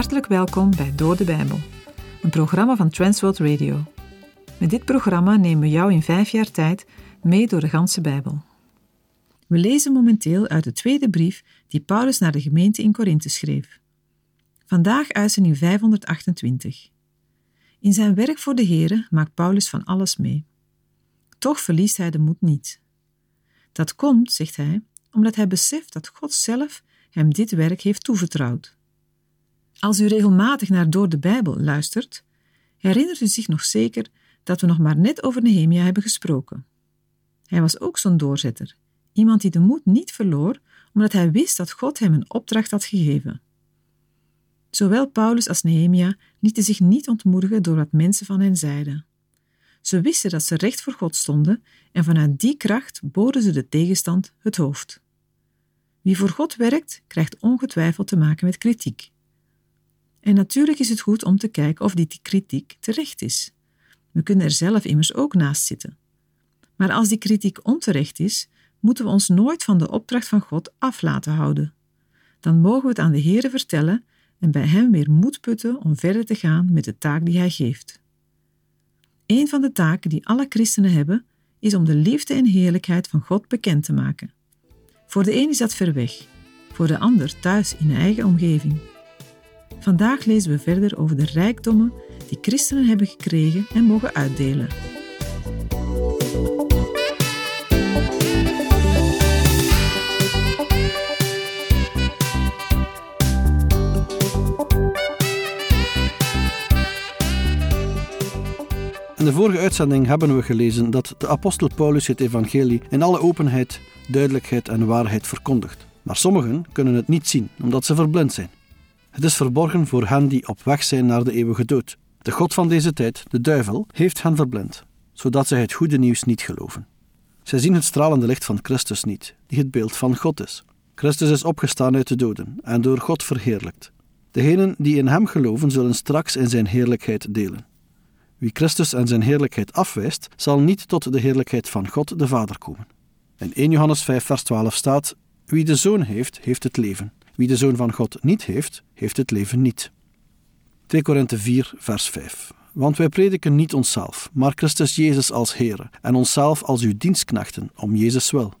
Hartelijk welkom bij Door de Bijbel, een programma van Transworld Radio. Met dit programma nemen we jou in vijf jaar tijd mee door de ganse Bijbel. We lezen momenteel uit de tweede brief die Paulus naar de gemeente in Korinthe schreef. Vandaag uitzending 528. In zijn werk voor de Here maakt Paulus van alles mee. Toch verliest hij de moed niet. Dat komt, zegt hij, omdat hij beseft dat God zelf hem dit werk heeft toevertrouwd. Als u regelmatig naar Door de Bijbel luistert, herinnert u zich nog zeker dat we nog maar net over Nehemia hebben gesproken. Hij was ook zo'n doorzetter, iemand die de moed niet verloor, omdat hij wist dat God hem een opdracht had gegeven. Zowel Paulus als Nehemia lieten zich niet ontmoedigen door wat mensen van hen zeiden. Ze wisten dat ze recht voor God stonden en vanuit die kracht boden ze de tegenstand het hoofd. Wie voor God werkt, krijgt ongetwijfeld te maken met kritiek. En natuurlijk is het goed om te kijken of die kritiek terecht is. We kunnen er zelf immers ook naast zitten. Maar als die kritiek onterecht is, moeten we ons nooit van de opdracht van God af laten houden. Dan mogen we het aan de Heere vertellen en bij Hem weer moed putten om verder te gaan met de taak die Hij geeft. Een van de taken die alle christenen hebben, is om de liefde en heerlijkheid van God bekend te maken. Voor de een is dat ver weg, voor de ander thuis in eigen omgeving. Vandaag lezen we verder over de rijkdommen die christenen hebben gekregen en mogen uitdelen. In de vorige uitzending hebben we gelezen dat de apostel Paulus het evangelie in alle openheid, duidelijkheid en waarheid verkondigt. Maar sommigen kunnen het niet zien, omdat ze verblind zijn. Het is verborgen voor hen die op weg zijn naar de eeuwige dood. De God van deze tijd, de duivel, heeft hen verblind, zodat zij het goede nieuws niet geloven. Zij zien het stralende licht van Christus niet, die het beeld van God is. Christus is opgestaan uit de doden en door God verheerlijkt. Degenen die in hem geloven zullen straks in zijn heerlijkheid delen. Wie Christus en zijn heerlijkheid afwijst, zal niet tot de heerlijkheid van God de Vader komen. In 1 Johannes 5, vers 12 staat: Wie de zoon heeft, heeft het leven. Wie de zoon van God niet heeft, heeft het leven niet. 2 Korinthe 4, vers 5. Want wij prediken niet onszelf, maar Christus Jezus als Heer en onszelf als uw dienstknechten, om Jezus wil.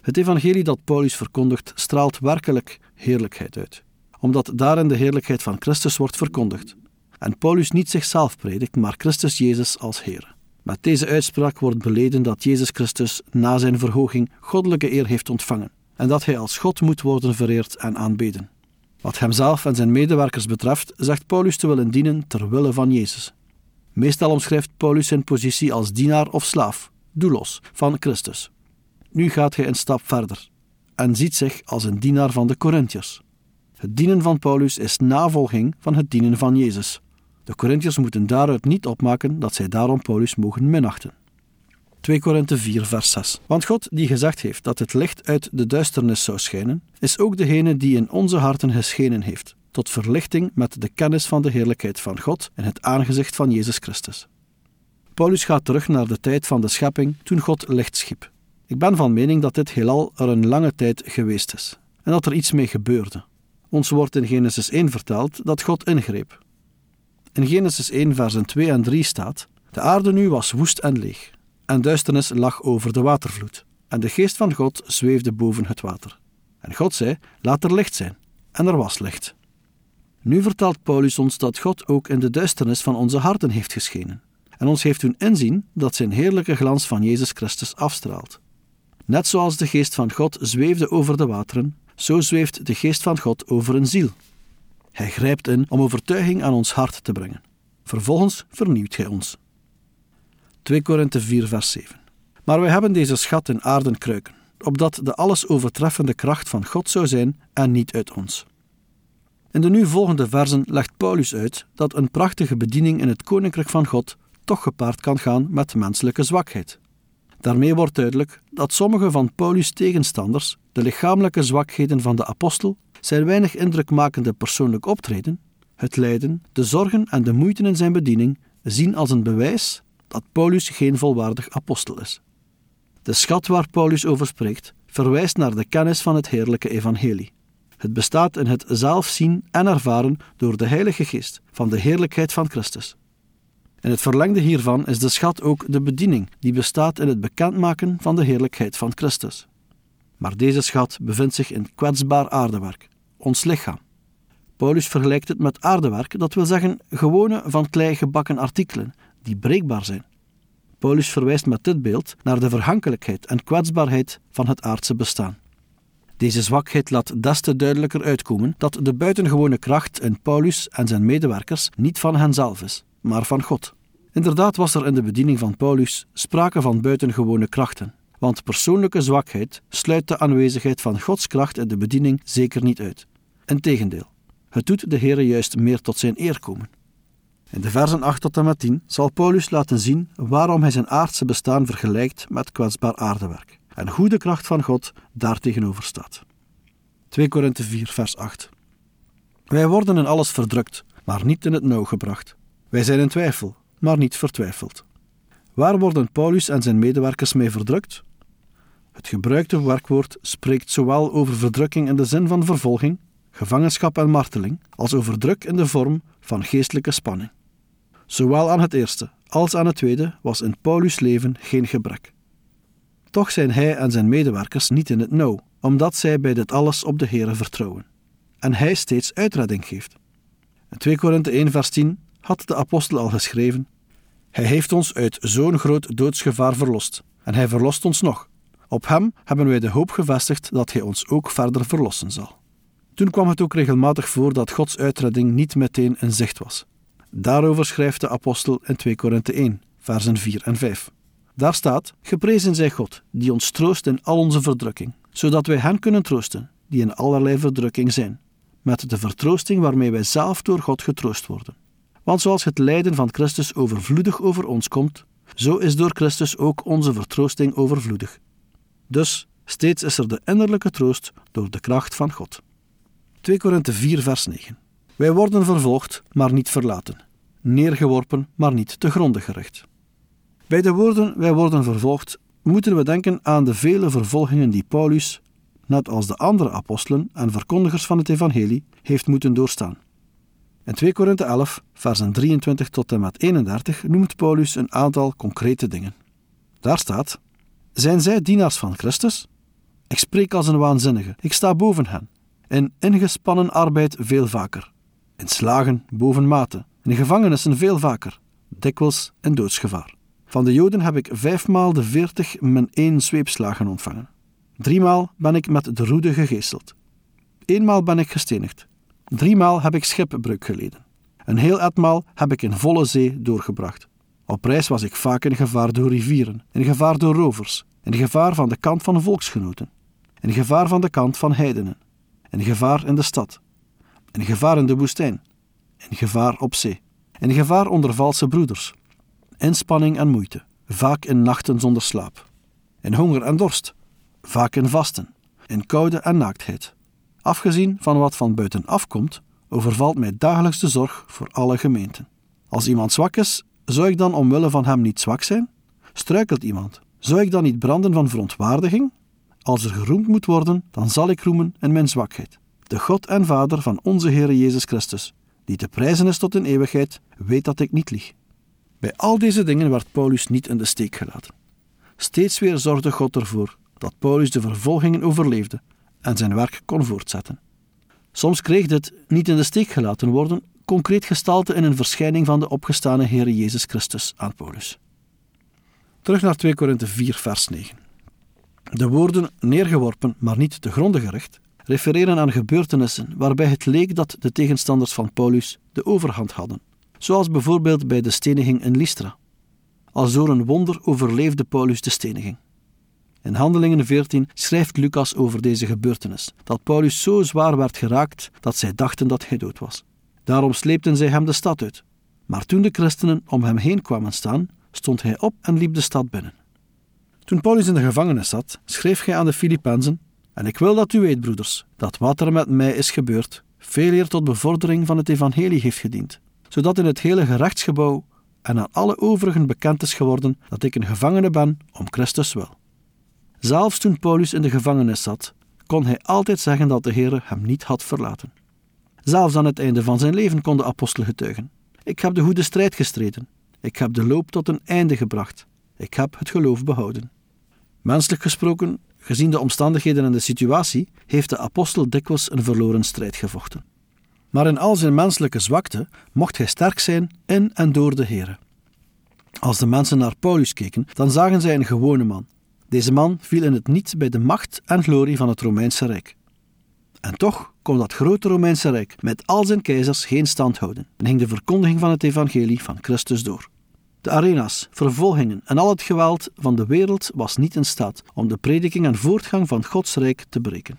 Het evangelie dat Paulus verkondigt straalt werkelijk heerlijkheid uit, omdat daarin de heerlijkheid van Christus wordt verkondigd. En Paulus niet zichzelf predikt, maar Christus Jezus als Heer. Met deze uitspraak wordt beleden dat Jezus Christus na zijn verhoging goddelijke eer heeft ontvangen en dat hij als God moet worden vereerd en aanbeden. Wat hemzelf en zijn medewerkers betreft, zegt Paulus te willen dienen ter wille van Jezus. Meestal omschrijft Paulus zijn positie als dienaar of slaaf, doelos, van Christus. Nu gaat hij een stap verder en ziet zich als een dienaar van de Corinthiërs. Het dienen van Paulus is navolging van het dienen van Jezus. De Corinthiërs moeten daaruit niet opmaken dat zij daarom Paulus mogen minachten. 2 Korinthe 4, vers 6. Want God, die gezegd heeft dat het licht uit de duisternis zou schijnen, is ook degene die in onze harten geschenen heeft, tot verlichting met de kennis van de heerlijkheid van God en het aangezicht van Jezus Christus. Paulus gaat terug naar de tijd van de schepping toen God licht schiep. Ik ben van mening dat dit heelal er een lange tijd geweest is en dat er iets mee gebeurde. Ons wordt in Genesis 1 verteld dat God ingreep. In Genesis 1, versen 2 en 3 staat: De aarde nu was woest en leeg en duisternis lag over de watervloed. En de geest van God zweefde boven het water. En God zei: Laat er licht zijn. En er was licht. Nu vertelt Paulus ons dat God ook in de duisternis van onze harten heeft geschenen. En ons heeft doen inzien dat zijn heerlijke glans van Jezus Christus afstraalt. Net zoals de geest van God zweefde over de wateren, zo zweeft de geest van God over een ziel. Hij grijpt in om overtuiging aan ons hart te brengen. Vervolgens vernieuwt hij ons. 2 Korinthe 4, vers 7. Maar wij hebben deze schat in aarden kruiken, opdat de alles overtreffende kracht van God zou zijn en niet uit ons. In de nu volgende versen legt Paulus uit dat een prachtige bediening in het koninkrijk van God toch gepaard kan gaan met menselijke zwakheid. Daarmee wordt duidelijk dat sommige van Paulus' tegenstanders de lichamelijke zwakheden van de apostel, zijn weinig indrukmakende persoonlijk optreden, het lijden, de zorgen en de moeite in zijn bediening zien als een bewijs dat Paulus geen volwaardig apostel is. De schat waar Paulus over spreekt verwijst naar de kennis van het heerlijke evangelie. Het bestaat in het zelf zien en ervaren door de Heilige Geest van de heerlijkheid van Christus. In het verlengde hiervan is de schat ook de bediening die bestaat in het bekendmaken van de heerlijkheid van Christus. Maar deze schat bevindt zich in kwetsbaar aardewerk, ons lichaam. Paulus vergelijkt het met aardewerk, dat wil zeggen gewone van klei gebakken artikelen die breekbaar zijn. Paulus verwijst met dit beeld naar de verhankelijkheid en kwetsbaarheid van het aardse bestaan. Deze zwakheid laat des te duidelijker uitkomen dat de buitengewone kracht in Paulus en zijn medewerkers niet van henzelf is, maar van God. Inderdaad was er in de bediening van Paulus sprake van buitengewone krachten, want persoonlijke zwakheid sluit de aanwezigheid van Gods kracht in de bediening zeker niet uit. Integendeel, het doet de Heer juist meer tot zijn eer komen. In de versen 8 tot en met 10 zal Paulus laten zien waarom hij zijn aardse bestaan vergelijkt met kwetsbaar aardewerk en hoe de kracht van God daartegenover staat. 2 Korinthe 4, vers 8. Wij worden in alles verdrukt, maar niet in het nauw gebracht. Wij zijn in twijfel, maar niet vertwijfeld. Waar worden Paulus en zijn medewerkers mee verdrukt? Het gebruikte werkwoord spreekt zowel over verdrukking in de zin van vervolging, gevangenschap en marteling, als over druk in de vorm van geestelijke spanning. Zowel aan het eerste als aan het tweede was in Paulus' leven geen gebrek. Toch zijn hij en zijn medewerkers niet in het nauw, omdat zij bij dit alles op de Heere vertrouwen. En hij steeds uitredding geeft. In 2 Korinthe 1 vers 10 had de apostel al geschreven Hij heeft ons uit zo'n groot doodsgevaar verlost, en hij verlost ons nog. Op hem hebben wij de hoop gevestigd dat hij ons ook verder verlossen zal. Toen kwam het ook regelmatig voor dat Gods uitredding niet meteen in zicht was. Daarover schrijft de apostel in 2 Korinthe 1, versen 4 en 5. Daar staat: Geprezen zij God, die ons troost in al onze verdrukking, zodat wij hen kunnen troosten, die in allerlei verdrukking zijn, met de vertroosting waarmee wij zelf door God getroost worden. Want zoals het lijden van Christus overvloedig over ons komt, zo is door Christus ook onze vertroosting overvloedig. Dus steeds is er de innerlijke troost door de kracht van God. 2 Korinthe 4, vers 9. Wij worden vervolgd, maar niet verlaten, neergeworpen, maar niet te gronden gericht. Bij de woorden wij worden vervolgd moeten we denken aan de vele vervolgingen die Paulus, net als de andere apostelen en verkondigers van het evangelie, heeft moeten doorstaan. In 2 Korinthe 11, versen 23 tot en met 31 noemt Paulus een aantal concrete dingen. Daar staat: Zijn zij dienaars van Christus? Ik spreek als een waanzinnige, ik sta boven hen. In ingespannen arbeid veel vaker, in slagen boven mate, in gevangenissen veel vaker, dikwijls in doodsgevaar. Van de Joden heb ik vijfmaal de veertig min één zweepslagen ontvangen. Driemaal ben ik met de roede gegeesteld. Eenmaal ben ik gestenigd. Driemaal heb ik schipbreuk geleden. Een heel etmaal heb ik in volle zee doorgebracht. Op reis was ik vaak in gevaar door rivieren, in gevaar door rovers, in gevaar van de kant van volksgenoten, in gevaar van de kant van heidenen, in gevaar in de stad, in gevaar in de woestijn, in gevaar op zee, in gevaar onder valse broeders, inspanning en moeite, vaak in nachten zonder slaap, in honger en dorst, vaak in vasten, in koude en naaktheid. Afgezien van wat van buiten afkomt, overvalt mij dagelijks de zorg voor alle gemeenten. Als iemand zwak is, zou ik dan omwille van hem niet zwak zijn? Struikelt iemand, zou ik dan niet branden van verontwaardiging? Als er geroemd moet worden, dan zal ik roemen in mijn zwakheid. De God en Vader van onze Heer Jezus Christus, die te prijzen is tot in eeuwigheid, weet dat ik niet lieg. Bij al deze dingen werd Paulus niet in de steek gelaten. Steeds weer zorgde God ervoor dat Paulus de vervolgingen overleefde en zijn werk kon voortzetten. Soms kreeg dit niet in de steek gelaten worden concreet gestalte in een verschijning van de opgestane Heer Jezus Christus aan Paulus. Terug naar 2 Korinthe 4, vers 9. De woorden neergeworpen, maar niet te gronden gericht, refereren aan gebeurtenissen waarbij het leek dat de tegenstanders van Paulus de overhand hadden zoals bijvoorbeeld bij de steniging in Lystra. Als door een wonder overleefde Paulus de steniging. In Handelingen 14 schrijft Lucas over deze gebeurtenis, dat Paulus zo zwaar werd geraakt dat zij dachten dat hij dood was. Daarom sleepten zij hem de stad uit. Maar toen de christenen om hem heen kwamen staan, stond hij op en liep de stad binnen. Toen Paulus in de gevangenis zat, schreef hij aan de Filippenzen: En ik wil dat u weet, broeders, dat wat er met mij is gebeurd, veel eer tot bevordering van het evangelie heeft gediend zodat in het hele gerechtsgebouw en aan alle overigen bekend is geworden dat ik een gevangene ben om Christus wil. Zelfs toen Paulus in de gevangenis zat, kon hij altijd zeggen dat de Heer hem niet had verlaten. Zelfs aan het einde van zijn leven kon de apostel getuigen: Ik heb de goede strijd gestreden. Ik heb de loop tot een einde gebracht. Ik heb het geloof behouden. Menselijk gesproken, gezien de omstandigheden en de situatie, heeft de apostel dikwijls een verloren strijd gevochten. Maar in al zijn menselijke zwakte mocht hij sterk zijn in en door de Heer. Als de mensen naar Paulus keken, dan zagen zij een gewone man. Deze man viel in het niet bij de macht en glorie van het Romeinse Rijk. En toch kon dat grote Romeinse Rijk met al zijn keizers geen stand houden en ging de verkondiging van het evangelie van Christus door. De arena's, vervolgingen en al het geweld van de wereld was niet in staat om de prediking en voortgang van Gods Rijk te breken.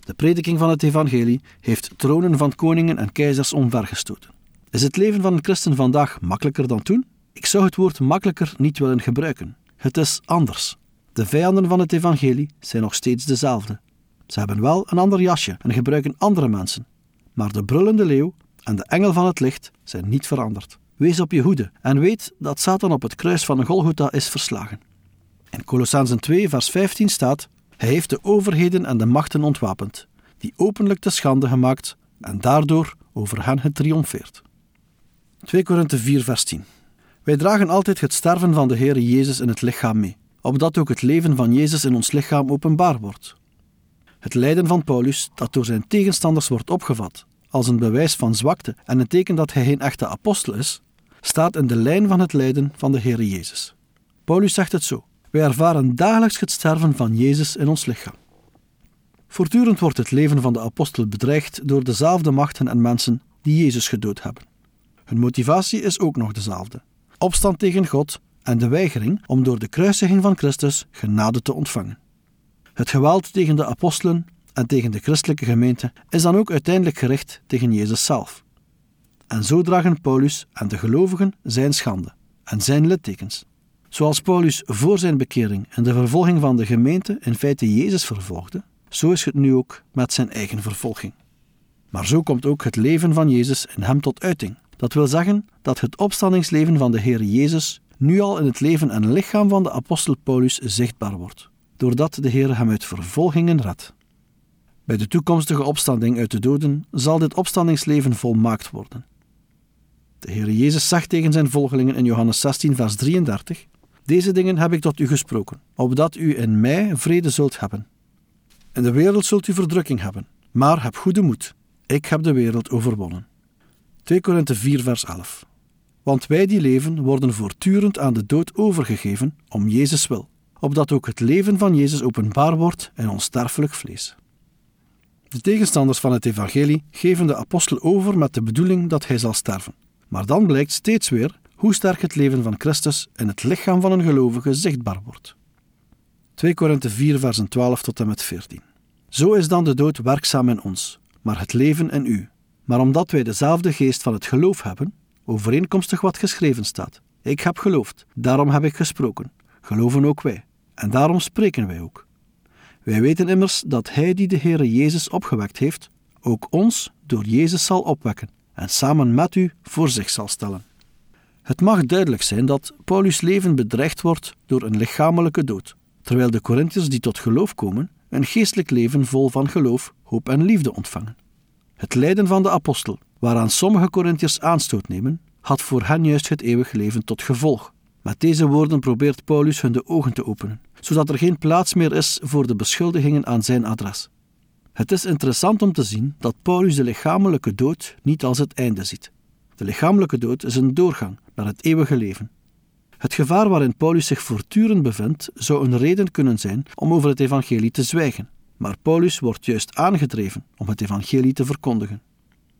De prediking van het evangelie heeft tronen van koningen en keizers omvergestoten. Is het leven van een christen vandaag makkelijker dan toen? Ik zou het woord makkelijker niet willen gebruiken. Het is anders. De vijanden van het evangelie zijn nog steeds dezelfde. Ze hebben wel een ander jasje en gebruiken andere mensen. Maar de brullende leeuw en de engel van het licht zijn niet veranderd. Wees op je hoede en weet dat Satan op het kruis van Golgotha is verslagen. In Colossensen 2, vers 15 staat: Hij heeft de overheden en de machten ontwapend, die openlijk te schande gemaakt en daardoor over hen getriomfeerd. 2 Korinthe 4, vers 10. Wij dragen altijd het sterven van de Heer Jezus in het lichaam mee, opdat ook het leven van Jezus in ons lichaam openbaar wordt. Het lijden van Paulus, dat door zijn tegenstanders wordt opgevat als een bewijs van zwakte en een teken dat hij geen echte apostel is, staat in de lijn van het lijden van de Heer Jezus. Paulus zegt het zo: Wij ervaren dagelijks het sterven van Jezus in ons lichaam. Voortdurend wordt het leven van de apostel bedreigd door dezelfde machten en mensen die Jezus gedood hebben. Hun motivatie is ook nog dezelfde: opstand tegen God en de weigering om door de kruisiging van Christus genade te ontvangen. Het geweld tegen de apostelen en tegen de christelijke gemeente is dan ook uiteindelijk gericht tegen Jezus zelf. En zo dragen Paulus en de gelovigen zijn schande en zijn littekens. Zoals Paulus voor zijn bekering en de vervolging van de gemeente in feite Jezus vervolgde, zo is het nu ook met zijn eigen vervolging. Maar zo komt ook het leven van Jezus in hem tot uiting. Dat wil zeggen dat het opstandingsleven van de Heer Jezus nu al in het leven en lichaam van de apostel Paulus zichtbaar wordt, doordat de Heer hem uit vervolgingen redt. Bij de toekomstige opstanding uit de doden zal dit opstandingsleven volmaakt worden. De Heer Jezus zegt tegen zijn volgelingen in Johannes 16, vers 33: Deze dingen heb ik tot u gesproken, opdat u in mij vrede zult hebben. In de wereld zult u verdrukking hebben, maar heb goede moed. Ik heb de wereld overwonnen. 2 Korinthe 4, vers 11. Want wij die leven worden voortdurend aan de dood overgegeven om Jezus wil, opdat ook het leven van Jezus openbaar wordt in ons sterfelijk vlees. De tegenstanders van het evangelie geven de apostel over met de bedoeling dat hij zal sterven. Maar dan blijkt steeds weer hoe sterk het leven van Christus in het lichaam van een gelovige zichtbaar wordt. 2 Korinthe 4 versen 12 tot en met 14. Zo is dan de dood werkzaam in ons, maar het leven in u. Maar omdat wij dezelfde geest van het geloof hebben, overeenkomstig wat geschreven staat. Ik heb geloofd, daarom heb ik gesproken. Geloven ook wij. En daarom spreken wij ook. Wij weten immers dat Hij die de Heere Jezus opgewekt heeft, ook ons door Jezus zal opwekken en samen met u voor zich zal stellen. Het mag duidelijk zijn dat Paulus' leven bedreigd wordt door een lichamelijke dood, terwijl de Corinthiërs die tot geloof komen een geestelijk leven vol van geloof, hoop en liefde ontvangen. Het lijden van de apostel, waaraan sommige Corinthiërs aanstoot nemen, had voor hen juist het eeuwig leven tot gevolg. Met deze woorden probeert Paulus hun de ogen te openen, zodat er geen plaats meer is voor de beschuldigingen aan zijn adres. Het is interessant om te zien dat Paulus de lichamelijke dood niet als het einde ziet. De lichamelijke dood is een doorgang naar het eeuwige leven. Het gevaar waarin Paulus zich voortdurend bevindt, zou een reden kunnen zijn om over het evangelie te zwijgen. Maar Paulus wordt juist aangedreven om het evangelie te verkondigen.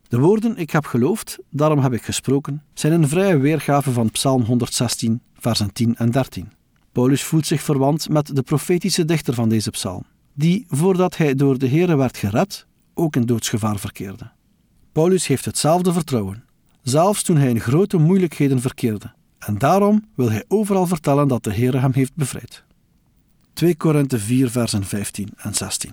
De woorden ik heb geloofd, daarom heb ik gesproken, zijn een vrije weergave van Psalm 116, versen 10 en 13. Paulus voelt zich verwant met de profetische dichter van deze psalm, die, voordat hij door de Here werd gered, ook in doodsgevaar verkeerde. Paulus heeft hetzelfde vertrouwen, zelfs toen hij in grote moeilijkheden verkeerde, en daarom wil hij overal vertellen dat de Heere hem heeft bevrijd. 2 Korinthe 4 versen 15 en 16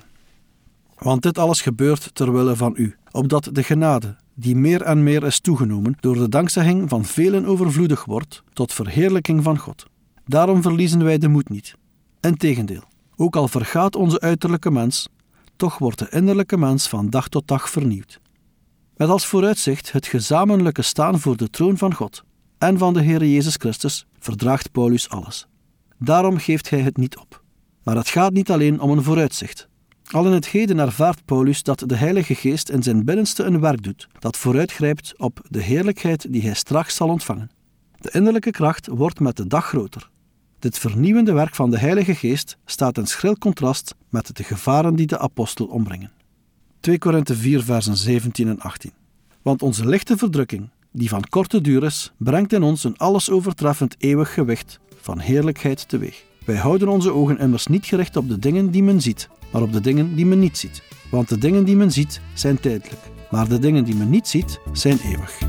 Want dit alles gebeurt ter wille van u, opdat de genade, die meer en meer is toegenomen door de dankzegging van velen overvloedig wordt, tot verheerlijking van God. Daarom verliezen wij de moed niet. Integendeel, ook al vergaat onze uiterlijke mens, toch wordt de innerlijke mens van dag tot dag vernieuwd. Met als vooruitzicht het gezamenlijke staan voor de troon van God en van de Heer Jezus Christus verdraagt Paulus alles. Daarom geeft hij het niet op. Maar het gaat niet alleen om een vooruitzicht. Al in het heden ervaart Paulus dat de Heilige Geest in zijn binnenste een werk doet dat vooruitgrijpt op de heerlijkheid die hij straks zal ontvangen. De innerlijke kracht wordt met de dag groter. Dit vernieuwende werk van de Heilige Geest staat in schril contrast met de gevaren die de apostel ombrengen. 2 Korinthe 4 versen 17 en 18 Want onze lichte verdrukking, die van korte duur is, brengt in ons een alles overtreffend eeuwig gewicht van heerlijkheid teweeg. Wij houden onze ogen immers niet gericht op de dingen die men ziet, maar op de dingen die men niet ziet. Want de dingen die men ziet zijn tijdelijk, maar de dingen die men niet ziet zijn eeuwig.